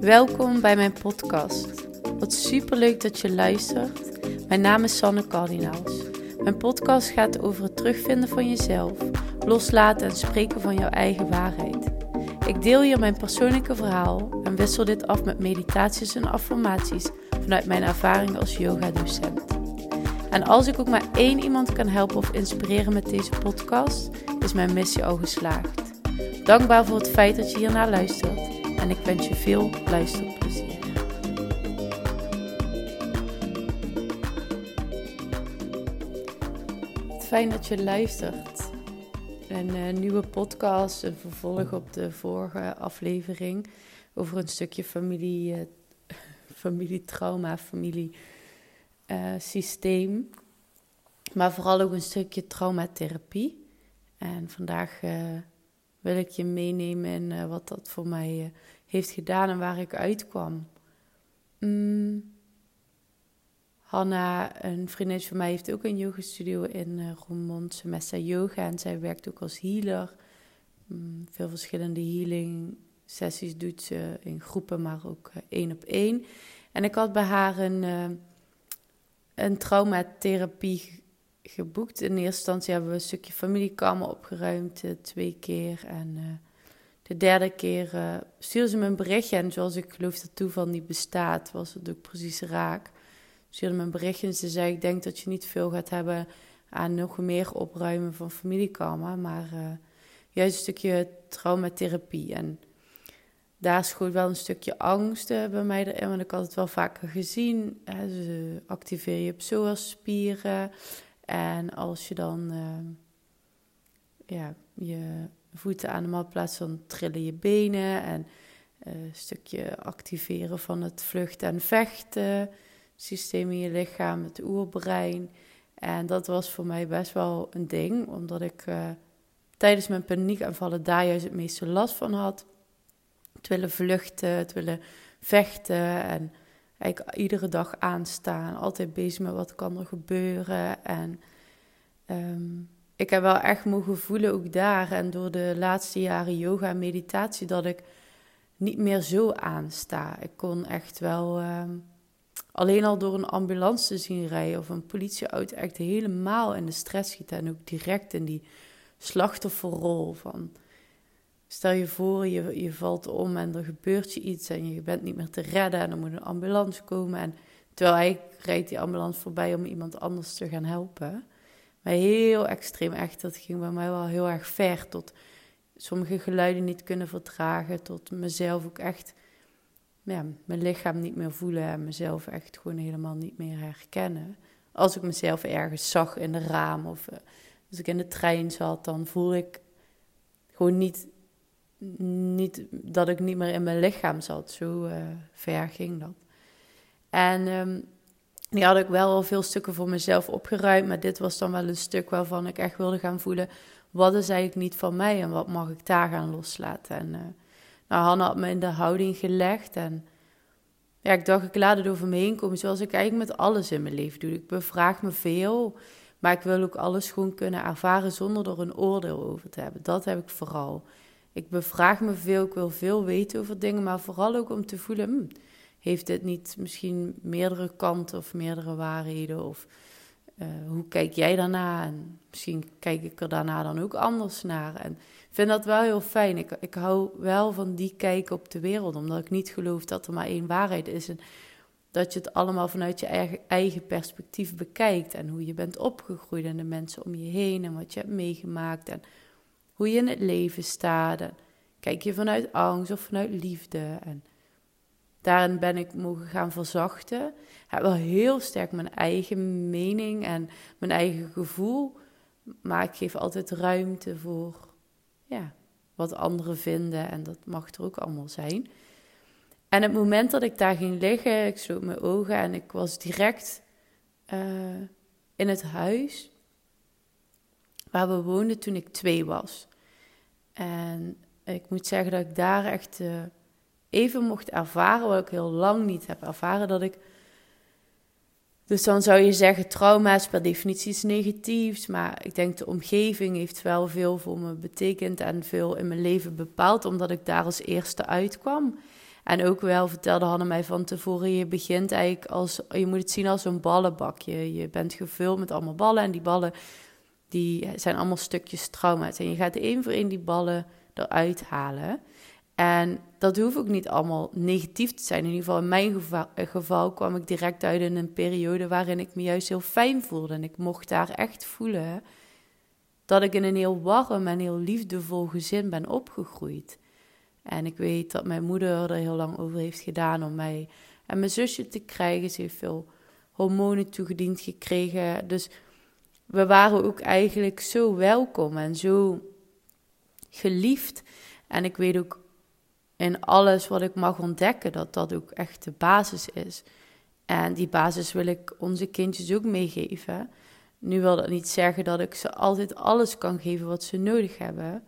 Welkom bij mijn podcast. Wat superleuk dat je luistert. Mijn naam is Sanne Cardinaals. Mijn podcast gaat over het terugvinden van jezelf, loslaten en spreken van jouw eigen waarheid. Ik deel hier mijn persoonlijke verhaal en wissel dit af met meditaties en affirmaties vanuit mijn ervaring als yoga-docent. En als ik ook maar één iemand kan helpen of inspireren met deze podcast, is mijn missie al geslaagd. Dankbaar voor het feit dat je hiernaar luistert en ik wens je veel luisterplezier. Fijn dat je luistert. Een uh, nieuwe podcast, een vervolg op de vorige aflevering over een stukje familie, uh, familietrauma, familiesysteem. Uh, maar vooral ook een stukje traumatherapie. En vandaag wil ik je meenemen in uh, wat dat voor mij uh, heeft gedaan en waar ik uitkwam. Mm. Hanna, een vriendin van mij, heeft ook een yogastudio in uh, Roermond, Yoga. En zij werkt ook als healer. Mm, veel verschillende healing sessies doet ze in groepen, maar ook één op één. En ik had bij haar een, een traumatherapie geboekt. In eerste instantie hebben we een stukje familiekamer opgeruimd, uh, twee keer. En uh, de derde keer uh, stuurde ze me een berichtje. En zoals ik geloof dat toeval niet bestaat, was het ook precies raak. Stuurde me een berichtje en ze zei, ik denk dat je niet veel gaat hebben aan nog meer opruimen van familiekamer. Maar juist een stukje traumatherapie. En daar schoot wel een stukje angst bij mij erin, want ik had het wel vaker gezien. Hè, activeer je psoasspieren. En als je dan uh, ja, je voeten aan de mat plaatst, dan trillen je benen. En uh, een stukje activeren van het vluchten en vechten systeem in je lichaam, het oerbrein. En dat was voor mij best wel een ding, omdat ik uh, tijdens mijn paniekaanvallen daar juist het meeste last van had. Het willen vluchten, het willen vechten en eigenlijk iedere dag aanstaan. Altijd bezig met wat kan er gebeuren. En um, ik heb wel echt mogen voelen ook daar. En door de laatste jaren yoga en meditatie dat ik niet meer zo aansta. Ik kon echt wel... Um, alleen al door een ambulance te zien rijden of een politieauto echt helemaal in de stress schieten. En ook direct in die slachtofferrol van Stel je voor, je, je valt om en er gebeurt je iets en je bent niet meer te redden en dan moet een ambulance komen. En terwijl hij rijdt die ambulance voorbij om iemand anders te gaan helpen. Maar heel extreem, echt, dat ging bij mij wel heel erg ver. Tot sommige geluiden niet kunnen vertragen, tot mezelf ook echt, ja, mijn lichaam niet meer voelen en mezelf echt gewoon helemaal niet meer herkennen. Als ik mezelf ergens zag in de raam of uh, als ik in de trein zat, dan voel ik gewoon niet niet, dat ik niet meer in mijn lichaam zat. Zo uh, ver ging dat. En um, die had ik wel al veel stukken voor mezelf opgeruimd. Maar dit was dan wel een stuk waarvan ik echt wilde gaan voelen. Wat is eigenlijk niet van mij en wat mag ik daar gaan loslaten? En uh, nou, Hanna had me in de houding gelegd. En ja, ik dacht, ik laat het over me heen komen. Zoals ik eigenlijk met alles in mijn leven doe. Ik bevraag me veel. Maar ik wil ook alles gewoon kunnen ervaren zonder er een oordeel over te hebben. Dat heb ik vooral. Ik bevraag me veel, ik wil veel weten over dingen, maar vooral ook om te voelen, hm, heeft dit niet misschien meerdere kanten of meerdere waarheden? Of uh, hoe kijk jij daarna? En misschien kijk ik er daarna dan ook anders naar. En ik vind dat wel heel fijn. Ik, ik hou wel van die kijk op de wereld, omdat ik niet geloof dat er maar één waarheid is. En dat je het allemaal vanuit je eigen, eigen perspectief bekijkt. En hoe je bent opgegroeid en de mensen om je heen en wat je hebt meegemaakt. En hoe je in het leven staat. kijk je vanuit angst of vanuit liefde. En daarin ben ik mogen gaan verzachten. Ik heb wel heel sterk mijn eigen mening en mijn eigen gevoel. Maar ik geef altijd ruimte voor ja, wat anderen vinden. En dat mag er ook allemaal zijn. En het moment dat ik daar ging liggen, ik sloot mijn ogen en ik was direct uh, in het huis waar we woonden toen ik twee was. En ik moet zeggen dat ik daar echt uh, even mocht ervaren, wat ik heel lang niet heb ervaren, dat ik. Dus dan zou je zeggen, trauma is per definitie iets negatiefs. Maar ik denk de omgeving heeft wel veel voor me betekend en veel in mijn leven bepaald, omdat ik daar als eerste uitkwam. En ook wel vertelde Hanne mij van tevoren, je begint eigenlijk als, je moet het zien als een ballenbakje. Je bent gevuld met allemaal ballen en die ballen die zijn allemaal stukjes trauma's. En je gaat één voor één die ballen eruit halen. En dat hoeft ook niet allemaal negatief te zijn. In ieder geval in mijn geval, geval, kwam ik direct uit in een periode waarin ik me juist heel fijn voelde. En ik mocht daar echt voelen dat ik in een heel warm en heel liefdevol gezin ben opgegroeid. En ik weet dat mijn moeder er heel lang over heeft gedaan om mij en mijn zusje te krijgen. Ze heeft veel hormonen toegediend gekregen. Dus we waren ook eigenlijk zo welkom en zo geliefd. En ik weet ook in alles wat ik mag ontdekken dat dat ook echt de basis is. En die basis wil ik onze kindjes ook meegeven. Nu wil dat niet zeggen dat ik ze altijd alles kan geven wat ze nodig hebben.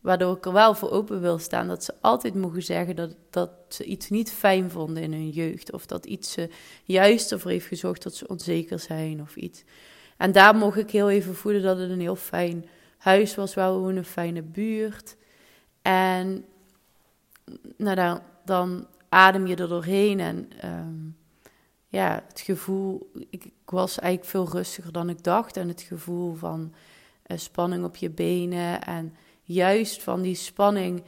Waardoor ik er wel voor open wil staan dat ze altijd mogen zeggen dat, dat ze iets niet fijn vonden in hun jeugd. Of dat iets ze juist ervoor heeft gezorgd dat ze onzeker zijn of iets. En daar mocht ik heel even voelen dat het een heel fijn huis was, waar we een fijne buurt. En nou dan, dan adem je er doorheen en ehm, ja, het gevoel, ik, was eigenlijk veel rustiger dan ik dacht. En het gevoel van uh, spanning op je benen en juist van die spanning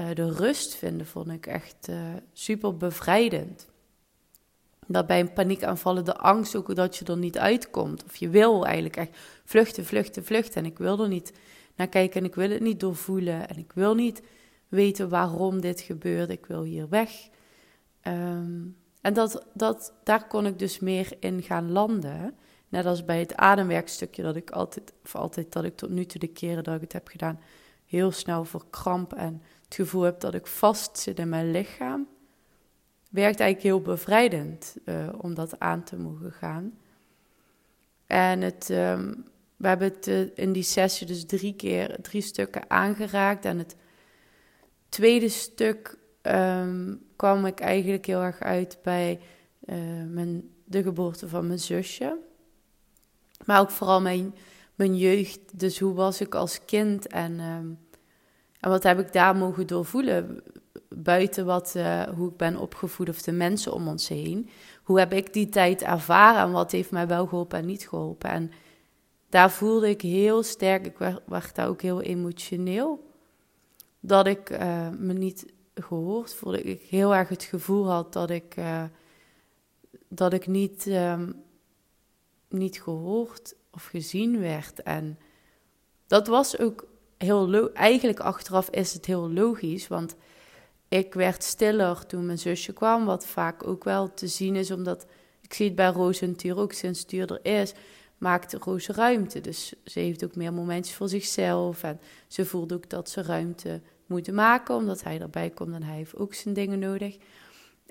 uh, de rust vinden, vond ik echt uh, super bevrijdend. Dat bij een paniekaanvallen de angst ook dat je er niet uitkomt. Of je wil eigenlijk echt vluchten, vluchten, vluchten. En ik wil er niet naar kijken en ik wil het niet doorvoelen. En ik wil niet weten waarom dit gebeurt. Ik wil hier weg. Um, en dat, dat, daar kon ik dus meer in gaan landen. Net als bij het ademwerkstukje dat ik altijd, of altijd dat ik tot nu toe de keren dat ik het heb gedaan, heel snel verkramp en het gevoel heb dat ik vast zit in mijn lichaam werkt eigenlijk heel bevrijdend uh, om dat aan te mogen gaan. En het, um, we hebben het uh, in die sessie dus drie keer, drie stukken aangeraakt. En het tweede stuk um, kwam ik eigenlijk heel erg uit bij uh, mijn, de geboorte van mijn zusje. Maar ook vooral mijn, mijn jeugd. Dus hoe was ik als kind en, um, en wat heb ik daar mogen doorvoelen? Buiten wat, uh, hoe ik ben opgevoed of de mensen om ons heen. Hoe heb ik die tijd ervaren en wat heeft mij wel geholpen en niet geholpen? En daar voelde ik heel sterk, ik werd, daar ook heel emotioneel, dat ik uh, me niet gehoord voelde. Ik heel erg het gevoel had dat ik, uh, dat ik niet, um, niet gehoord of gezien werd. En dat was ook heel, eigenlijk achteraf is het heel logisch, want ik werd stiller toen mijn zusje kwam, wat vaak ook wel te zien is, omdat ik zie het bij Roos natuurlijk ook sinds duurder is, maakt Roos ruimte. Dus ze heeft ook meer momentjes voor zichzelf en ze voelt ook dat ze ruimte moet maken, omdat hij erbij komt en hij heeft ook zijn dingen nodig.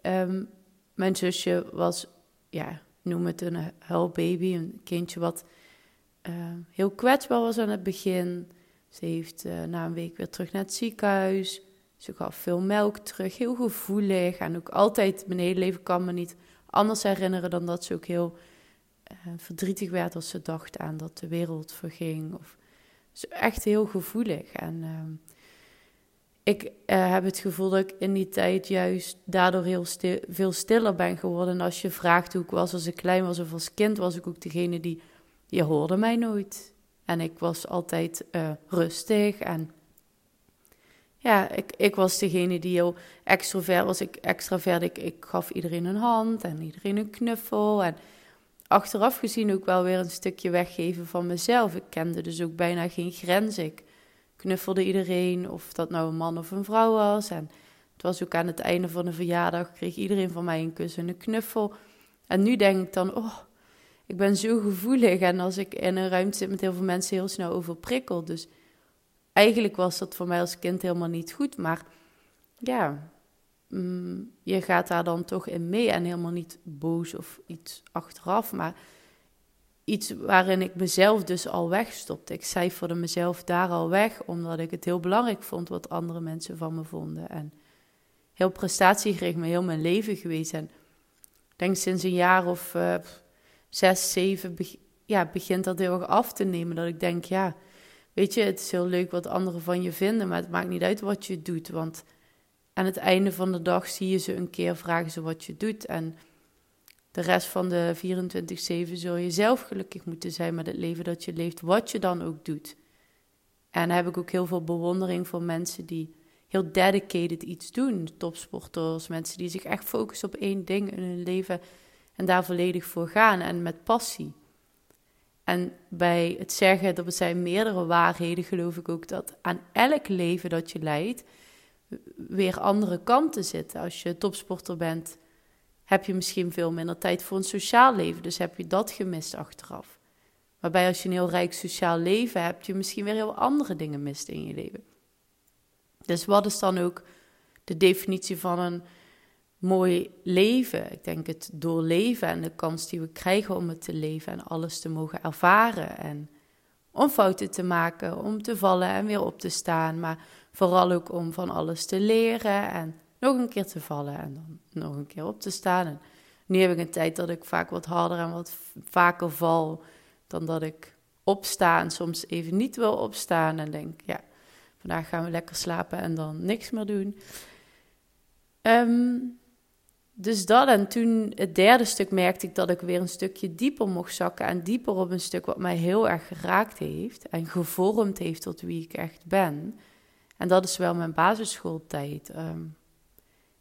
Um, mijn zusje was, ja, noem het een huilbaby, een kindje wat uh, heel kwetsbaar was aan het begin. Ze heeft uh, na een week weer terug naar het ziekenhuis. Ze gaf veel melk terug, heel gevoelig. En ook altijd, mijn hele leven kan me niet anders herinneren dan dat ze ook heel uh, verdrietig werd als ze dacht aan dat de wereld verging. Of, dus echt heel gevoelig. En uh, ik uh, heb het gevoel dat ik in die tijd juist daardoor heel veel stiller ben geworden. En als je vraagt hoe ik was als ik klein was of als kind, was ik ook degene die, je hoorde mij nooit. En ik was altijd uh, rustig en ja, ik, ik was degene die heel extrovert was. Ik extravert, ik, ik gaf iedereen een hand en iedereen een knuffel. En achteraf gezien ook wel weer een stukje weggeven van mezelf. Ik kende dus ook bijna geen grenzen. Ik knuffelde iedereen, of dat nou een man of een vrouw was. En het was ook aan het einde van de verjaardag, kreeg iedereen van mij een kus en een knuffel. En nu denk ik dan, oh, ik ben zo gevoelig. En als ik in een ruimte zit met heel veel mensen, heel snel overprikkel. Dus eigenlijk was dat voor mij als kind helemaal niet goed. Maar ja, mm, je gaat daar dan toch in mee en helemaal niet boos of iets achteraf. Maar iets waarin ik mezelf dus al wegstopte. Ik cijferde mezelf daar al weg, omdat ik het heel belangrijk vond wat andere mensen van me vonden. En heel prestatiegericht me heel mijn leven geweest. En ik denk sinds een jaar of uh, zes, zeven ja, begint dat heel erg af te nemen. Dat ik denk, ja, Weet je, het is heel leuk wat anderen van je vinden, maar het maakt niet uit wat je doet. Want aan het einde van de dag zie je ze een keer, vragen ze wat je doet. En de rest van de 24-7 zul je zelf gelukkig moeten zijn met het leven dat je leeft, wat je dan ook doet. En heb ik ook heel veel bewondering voor mensen die heel dedicated iets doen. Topsporters, mensen die zich echt focussen op één ding in hun leven en daar volledig voor gaan en met passie. En bij het zeggen dat er zijn meerdere waarheden, geloof ik ook dat aan elk leven dat je leidt weer andere kanten zitten. Als je topsporter bent, heb je misschien veel minder tijd voor een sociaal leven. Dus heb je dat gemist achteraf. Waarbij als je een heel rijk sociaal leven hebt, je misschien weer heel andere dingen mist in je leven. Dus wat is dan ook de definitie van een mooi leven? Ik denk het doorleven en de kans die we krijgen om het te leven en alles te mogen ervaren. En om fouten te maken, om te vallen en weer op te staan. Maar vooral ook om van alles te leren en nog een keer te vallen en dan nog een keer op te staan. Nu heb ik een tijd dat ik vaak wat harder en wat vaker val dan dat ik opsta en soms even niet wil opstaan en denk, ja, vandaag gaan we lekker slapen en dan niks meer doen. Ehm, dus dat en toen het derde stuk merkte ik dat ik weer een stukje dieper mocht zakken en dieper op een stuk wat mij heel erg geraakt heeft en gevormd heeft tot wie ik echt ben. En dat is wel mijn basisschooltijd. Um,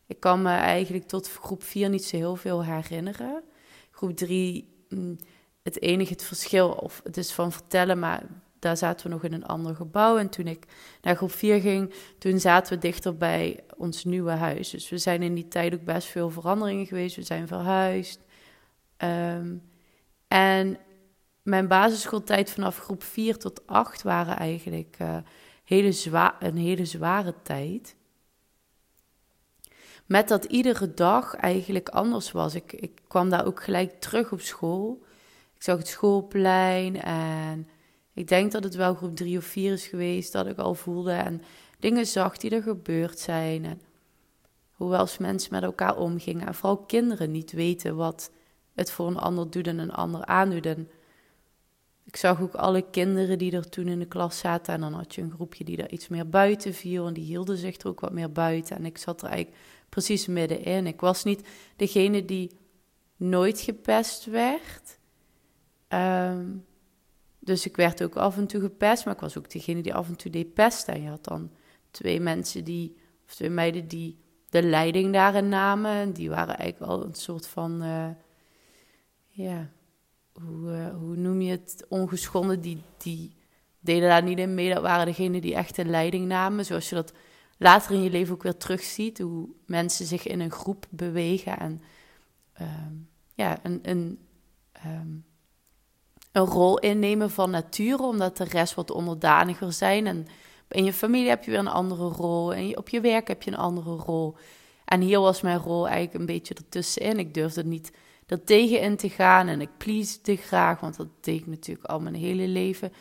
ik kan me eigenlijk tot groep 4 niet zo heel veel herinneren. Groep 3, mm, het enige het verschil, of het is van vertellen, maar daar zaten we nog in een ander gebouw. En toen ik naar groep 4 ging, toen zaten we dichter bij ons nieuwe huis. Dus we zijn in die tijd ook best veel veranderingen geweest. We zijn verhuisd. Um, en mijn basisschooltijd vanaf groep 4 tot 8 waren eigenlijk uh, hele zwa een hele zware tijd. Met dat iedere dag eigenlijk anders was. Ik, ik kwam daar ook gelijk terug op school. Ik zag het schoolplein en ik denk dat het wel groep drie of vier is geweest dat ik al voelde en dingen zag die er gebeurd zijn. En hoe wel eens mensen met elkaar omgingen. En vooral kinderen niet weten wat het voor een ander doet en een ander aandoet. En ik zag ook alle kinderen die er toen in de klas zaten. En dan had je een groepje die er iets meer buiten viel. En die hielden zich er ook wat meer buiten. En ik zat er eigenlijk precies middenin. Ik was niet degene die nooit gepest werd. Ehm, dus ik werd ook af en toe gepest, maar ik was ook degene die af en toe deed pesten. En je had dan twee mensen die, of twee meiden die de leiding daarin namen. En die waren eigenlijk al een soort van, uh, ja, hoe, uh, hoe noem je het, ongeschonden. Die, die deden daar niet in mee. Dat waren degenen die echt de leiding namen. Zoals je dat later in je leven ook weer terugziet. Hoe mensen zich in een groep bewegen en um, ja, een, een, um, een rol innemen van nature, omdat de rest wat onderdaniger zijn. En in je familie heb je weer een andere rol. En op je werk heb je een andere rol. En hier was mijn rol eigenlijk een beetje ertussenin. Ik durfde niet er tegenin te gaan en ik pleasde graag, want dat deed ik natuurlijk al mijn hele leven.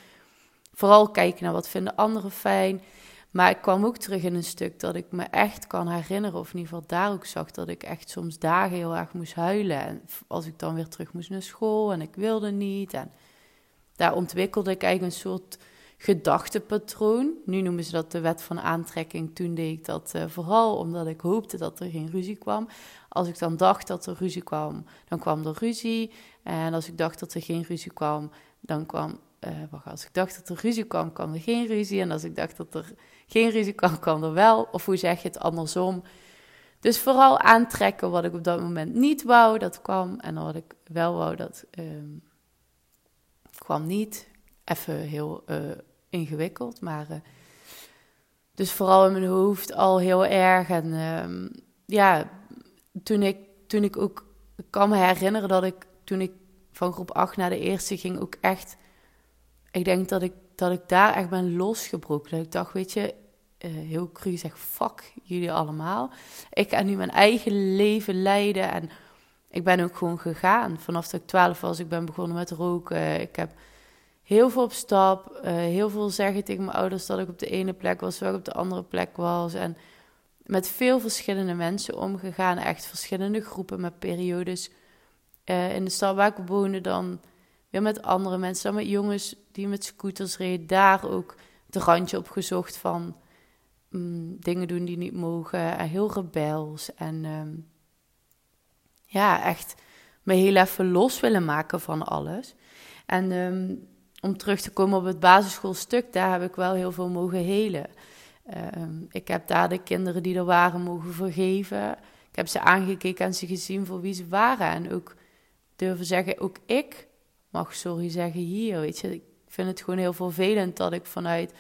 Vooral kijken naar wat vinden anderen fijn. Maar ik kwam ook terug in een stuk dat ik me echt kan herinneren, of in ieder geval daar ook zag, dat ik echt soms dagen heel erg moest huilen. En als ik dan weer terug moest naar school en ik wilde niet. En daar ontwikkelde ik eigenlijk een soort gedachtepatroon. Nu noemen ze dat de wet van aantrekking. Toen deed ik dat uh, vooral omdat ik hoopte dat er geen ruzie kwam. Als ik dan dacht dat er ruzie kwam, dan kwam er ruzie. En als ik dacht dat er geen ruzie kwam, dan kwam. Uh, wacht, als ik dacht dat er ruzie kwam, kwam er geen ruzie. En als ik dacht dat er geen ruzie kwam, kwam er wel. Of hoe zeg je het andersom? Dus vooral aantrekken wat ik op dat moment niet wou, dat kwam. En wat ik wel wou, dat uh, kwam niet. Even heel uh, ingewikkeld, maar... Uh, dus vooral in mijn hoofd al heel erg. En uh, ja, toen ik, toen ik ook... Kan me herinneren dat ik toen ik van groep 8 naar de eerste ging ook echt... Ik denk dat ik, dat ik daar echt ben losgebroken. Dat ik dacht, weet je, uh, heel cru zeg, fuck jullie allemaal. Ik ga nu mijn eigen leven leiden en ik ben ook gewoon gegaan. Vanaf dat ik 12 was, ik ben begonnen met roken. Ik heb heel veel op stap, uh, heel veel zeggen tegen mijn ouders dat ik op de ene plek was, terwijl ik op de andere plek was. En met veel verschillende mensen omgegaan, echt verschillende groepen met periodes. Uh, in de stad waar ik woonde dan weer met andere mensen, dan met jongens die met scooters reden. Daar ook het randje opgezocht van mm, dingen doen die niet mogen. En heel rebels. En ehm, ja, echt me heel even los willen maken van alles. En ehm, om terug te komen op het basisschoolstuk, daar heb ik wel heel veel mogen helen. Ehm, ik heb daar de kinderen die er waren mogen vergeven. Ik heb ze aangekeken en ze gezien voor wie ze waren. En ook durven zeggen, ook ik mag sorry zeggen hier. Weet je, ik vind het gewoon heel vervelend dat ik vanuit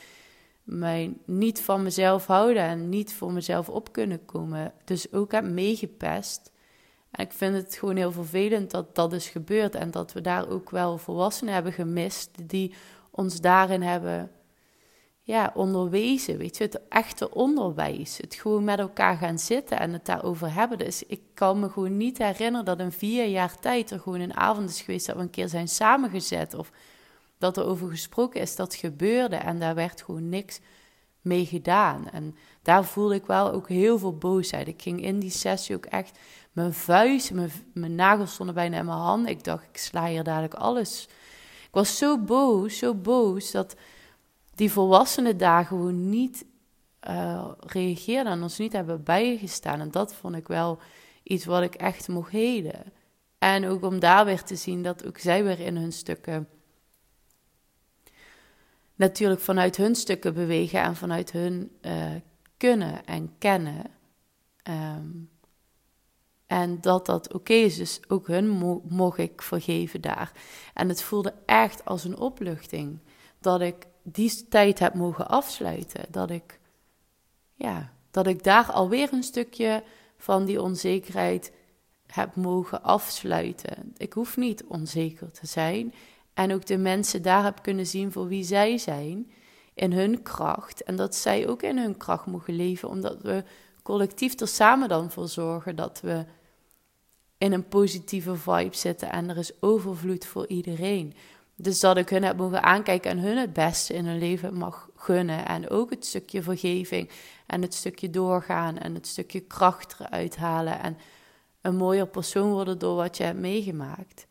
mij niet van mezelf houden en niet voor mezelf op kunnen komen. Dus ook heb meegepest. En ik vind het gewoon heel vervelend dat dat is gebeurd en dat we daar ook wel volwassenen hebben gemist die ons daarin hebben ja, onderwezen. Weet je, het echte onderwijs. Het gewoon met elkaar gaan zitten en het daarover hebben. Dus ik kan me gewoon niet herinneren dat in vier jaar tijd er gewoon een avond is geweest dat we een keer zijn samengezet of dat er over gesproken is. Dat gebeurde en daar werd gewoon niks mee gedaan. En daar voelde ik wel ook heel veel boosheid. Ik ging in die sessie ook echt mijn vuist, mijn, mijn nagels stonden bijna in mijn hand. Ik dacht, ik sla hier dadelijk alles. Ik was zo boos, zo boos, dat die volwassenen daar gewoon niet uh, reageerden en ons niet hebben bijgestaan. En dat vond ik wel iets wat ik echt mocht heden. En ook om daar weer te zien dat ook zij weer in hun stukken natuurlijk vanuit hun stukken bewegen en vanuit hun uh, kunnen en kennen. Um, en dat dat oké is. Dus ook hun mocht ik vergeven daar. En het voelde echt als een opluchting. Dat ik die tijd heb mogen afsluiten. Dat ik, ja, dat ik daar alweer een stukje van die onzekerheid heb mogen afsluiten. Ik hoef niet onzeker te zijn. En ook de mensen daar heb kunnen zien voor wie zij zijn. In hun kracht. En dat zij ook in hun kracht mogen leven. Omdat we collectief er samen dan voor zorgen dat we in een positieve vibe zitten en er is overvloed voor iedereen. Dus dat ik hun heb mogen aankijken en hun het beste in hun leven mag gunnen. En ook het stukje vergeving en het stukje doorgaan en het stukje kracht eruit halen. En een mooier persoon worden door wat je hebt meegemaakt.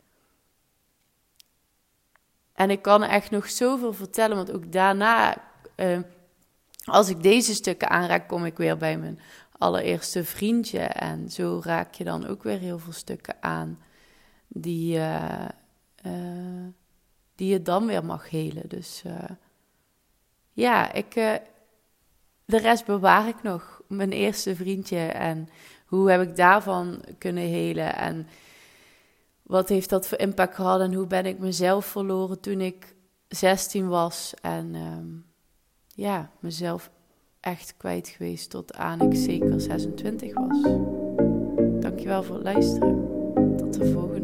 En ik kan echt nog zoveel vertellen, want ook daarna, uh, als ik deze stukken aanraak, kom ik weer bij mijn allereerste vriendje. En zo raak je dan ook weer heel veel stukken aan die, uh, uh, die je dan weer mag helen. Dus uh, ja, ik, de rest bewaar ik nog. Mijn eerste vriendje en hoe heb ik daarvan kunnen helen en wat heeft dat voor impact gehad en hoe ben ik mezelf verloren toen ik 16 was en um, ja, mezelf echt kwijt geweest tot aan ik zeker 26 was. Dankjewel voor het luisteren. Tot de volgende.